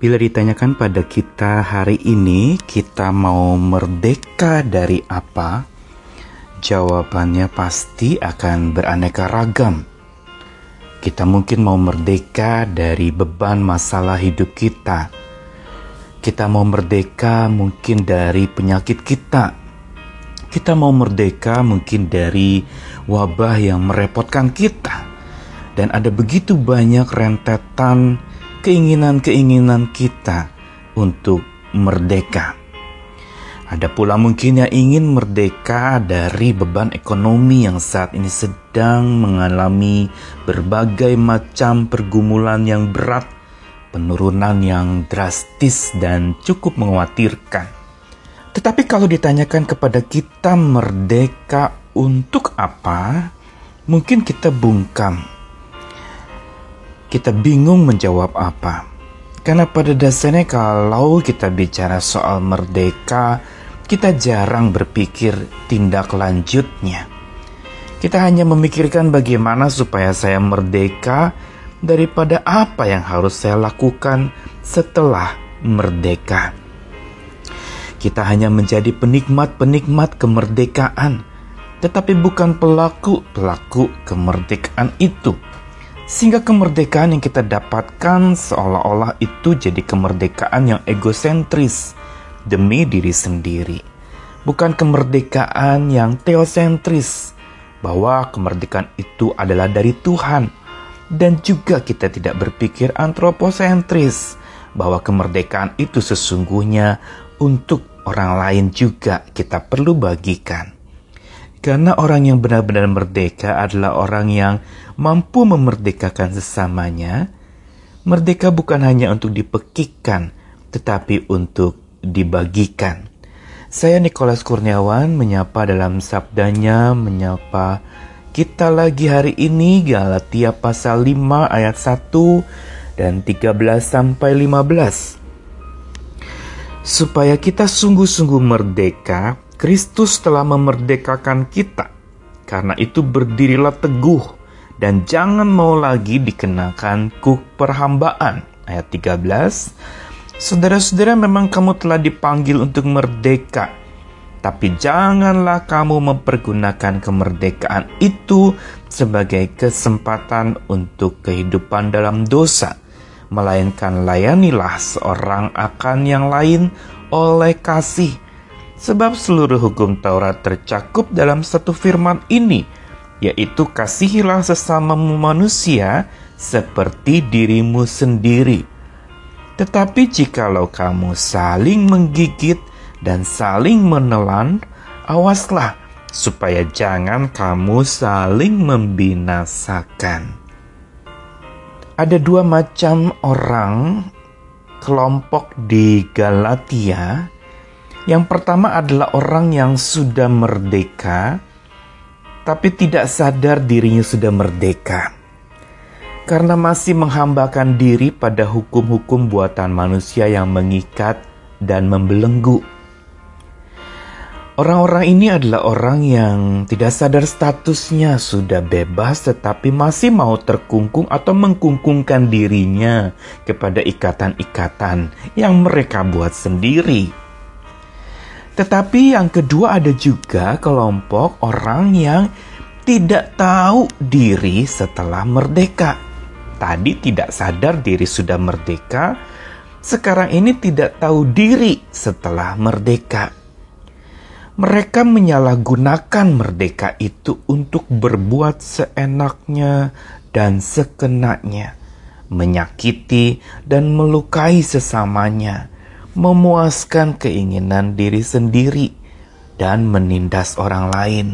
Bila ditanyakan pada kita hari ini, kita mau merdeka dari apa? Jawabannya pasti akan beraneka ragam. Kita mungkin mau merdeka dari beban masalah hidup kita. Kita mau merdeka mungkin dari penyakit kita. Kita mau merdeka mungkin dari wabah yang merepotkan kita. Dan ada begitu banyak rentetan keinginan-keinginan kita untuk merdeka. Ada pula mungkin yang ingin merdeka dari beban ekonomi yang saat ini sedang mengalami berbagai macam pergumulan yang berat, penurunan yang drastis dan cukup mengkhawatirkan. Tetapi kalau ditanyakan kepada kita merdeka untuk apa, mungkin kita bungkam kita bingung menjawab apa. Karena pada dasarnya kalau kita bicara soal merdeka, kita jarang berpikir tindak lanjutnya. Kita hanya memikirkan bagaimana supaya saya merdeka daripada apa yang harus saya lakukan setelah merdeka. Kita hanya menjadi penikmat-penikmat kemerdekaan, tetapi bukan pelaku-pelaku kemerdekaan itu. Sehingga kemerdekaan yang kita dapatkan seolah-olah itu jadi kemerdekaan yang egosentris demi diri sendiri. Bukan kemerdekaan yang teosentris, bahwa kemerdekaan itu adalah dari Tuhan. Dan juga kita tidak berpikir antroposentris, bahwa kemerdekaan itu sesungguhnya untuk orang lain juga kita perlu bagikan. Karena orang yang benar-benar merdeka adalah orang yang mampu memerdekakan sesamanya. Merdeka bukan hanya untuk dipekikkan, tetapi untuk dibagikan. Saya Nikolas Kurniawan menyapa dalam sabdanya, menyapa kita lagi hari ini Galatia pasal 5 ayat 1 dan 13 sampai 15. Supaya kita sungguh-sungguh merdeka, Kristus telah memerdekakan kita. Karena itu berdirilah teguh dan jangan mau lagi dikenakan kuk perhambaan. Ayat 13. Saudara-saudara memang kamu telah dipanggil untuk merdeka. Tapi janganlah kamu mempergunakan kemerdekaan itu sebagai kesempatan untuk kehidupan dalam dosa. Melainkan layanilah seorang akan yang lain oleh kasih Sebab seluruh hukum Taurat tercakup dalam satu firman ini, yaitu kasihilah sesama manusia seperti dirimu sendiri. Tetapi jikalau kamu saling menggigit dan saling menelan, awaslah supaya jangan kamu saling membinasakan. Ada dua macam orang kelompok di Galatia yang pertama adalah orang yang sudah merdeka, tapi tidak sadar dirinya sudah merdeka. Karena masih menghambakan diri pada hukum-hukum buatan manusia yang mengikat dan membelenggu. Orang-orang ini adalah orang yang tidak sadar statusnya sudah bebas tetapi masih mau terkungkung atau mengkungkungkan dirinya kepada ikatan-ikatan yang mereka buat sendiri. Tetapi yang kedua ada juga kelompok orang yang tidak tahu diri setelah merdeka. Tadi tidak sadar diri sudah merdeka, sekarang ini tidak tahu diri setelah merdeka. Mereka menyalahgunakan merdeka itu untuk berbuat seenaknya dan sekenaknya, menyakiti dan melukai sesamanya memuaskan keinginan diri sendiri dan menindas orang lain.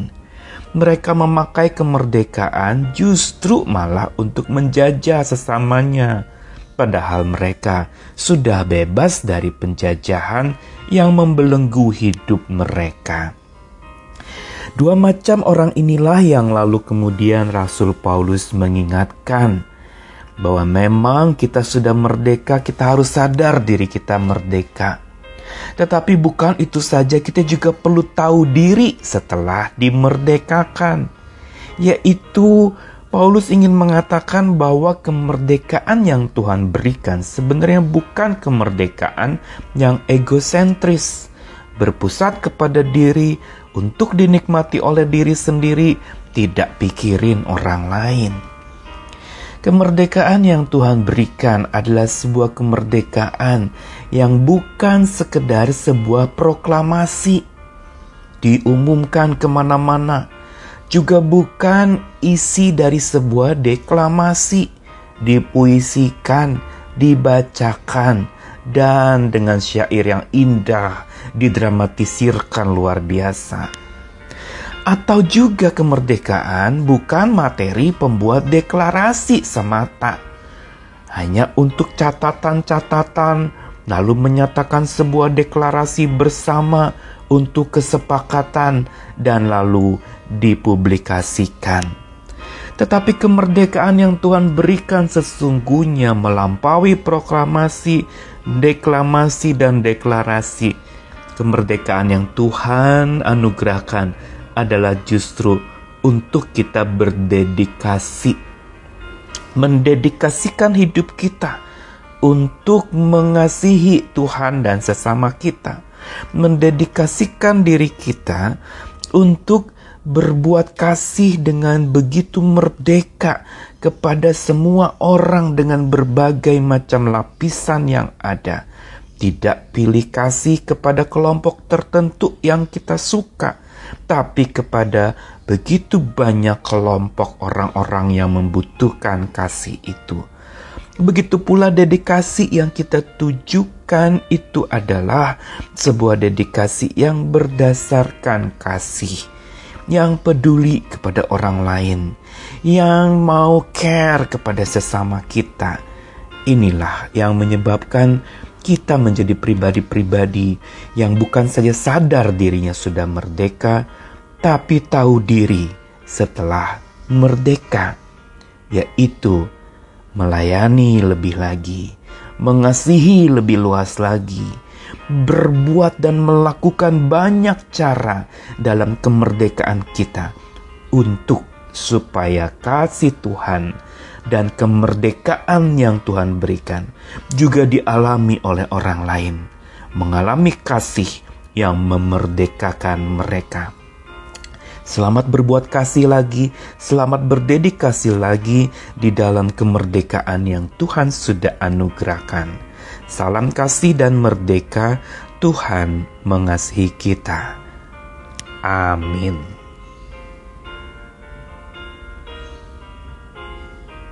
Mereka memakai kemerdekaan justru malah untuk menjajah sesamanya, padahal mereka sudah bebas dari penjajahan yang membelenggu hidup mereka. Dua macam orang inilah yang lalu kemudian Rasul Paulus mengingatkan bahwa memang kita sudah merdeka, kita harus sadar diri kita merdeka. Tetapi bukan itu saja, kita juga perlu tahu diri setelah dimerdekakan, yaitu Paulus ingin mengatakan bahwa kemerdekaan yang Tuhan berikan sebenarnya bukan kemerdekaan yang egosentris, berpusat kepada diri untuk dinikmati oleh diri sendiri, tidak pikirin orang lain. Kemerdekaan yang Tuhan berikan adalah sebuah kemerdekaan yang bukan sekedar sebuah proklamasi. Diumumkan ke mana-mana, juga bukan isi dari sebuah deklamasi. Dipuisikan, dibacakan, dan dengan syair yang indah didramatisirkan luar biasa atau juga kemerdekaan bukan materi pembuat deklarasi semata, hanya untuk catatan-catatan, lalu menyatakan sebuah deklarasi bersama untuk kesepakatan, dan lalu dipublikasikan. Tetapi kemerdekaan yang Tuhan berikan sesungguhnya melampaui proklamasi, deklamasi, dan deklarasi. Kemerdekaan yang Tuhan anugerahkan adalah justru untuk kita berdedikasi, mendedikasikan hidup kita untuk mengasihi Tuhan dan sesama kita, mendedikasikan diri kita untuk berbuat kasih dengan begitu merdeka kepada semua orang dengan berbagai macam lapisan yang ada. Tidak pilih kasih kepada kelompok tertentu yang kita suka, tapi kepada begitu banyak kelompok orang-orang yang membutuhkan kasih itu. Begitu pula dedikasi yang kita tujukan itu adalah sebuah dedikasi yang berdasarkan kasih, yang peduli kepada orang lain, yang mau care kepada sesama kita. Inilah yang menyebabkan kita menjadi pribadi-pribadi yang bukan saja sadar dirinya sudah merdeka, tapi tahu diri setelah merdeka, yaitu melayani lebih lagi, mengasihi lebih luas lagi, berbuat dan melakukan banyak cara dalam kemerdekaan kita untuk supaya kasih Tuhan dan kemerdekaan yang Tuhan berikan juga dialami oleh orang lain, mengalami kasih yang memerdekakan mereka. Selamat berbuat kasih lagi, selamat berdedikasi lagi di dalam kemerdekaan yang Tuhan sudah anugerahkan. Salam kasih dan merdeka, Tuhan mengasihi kita. Amin.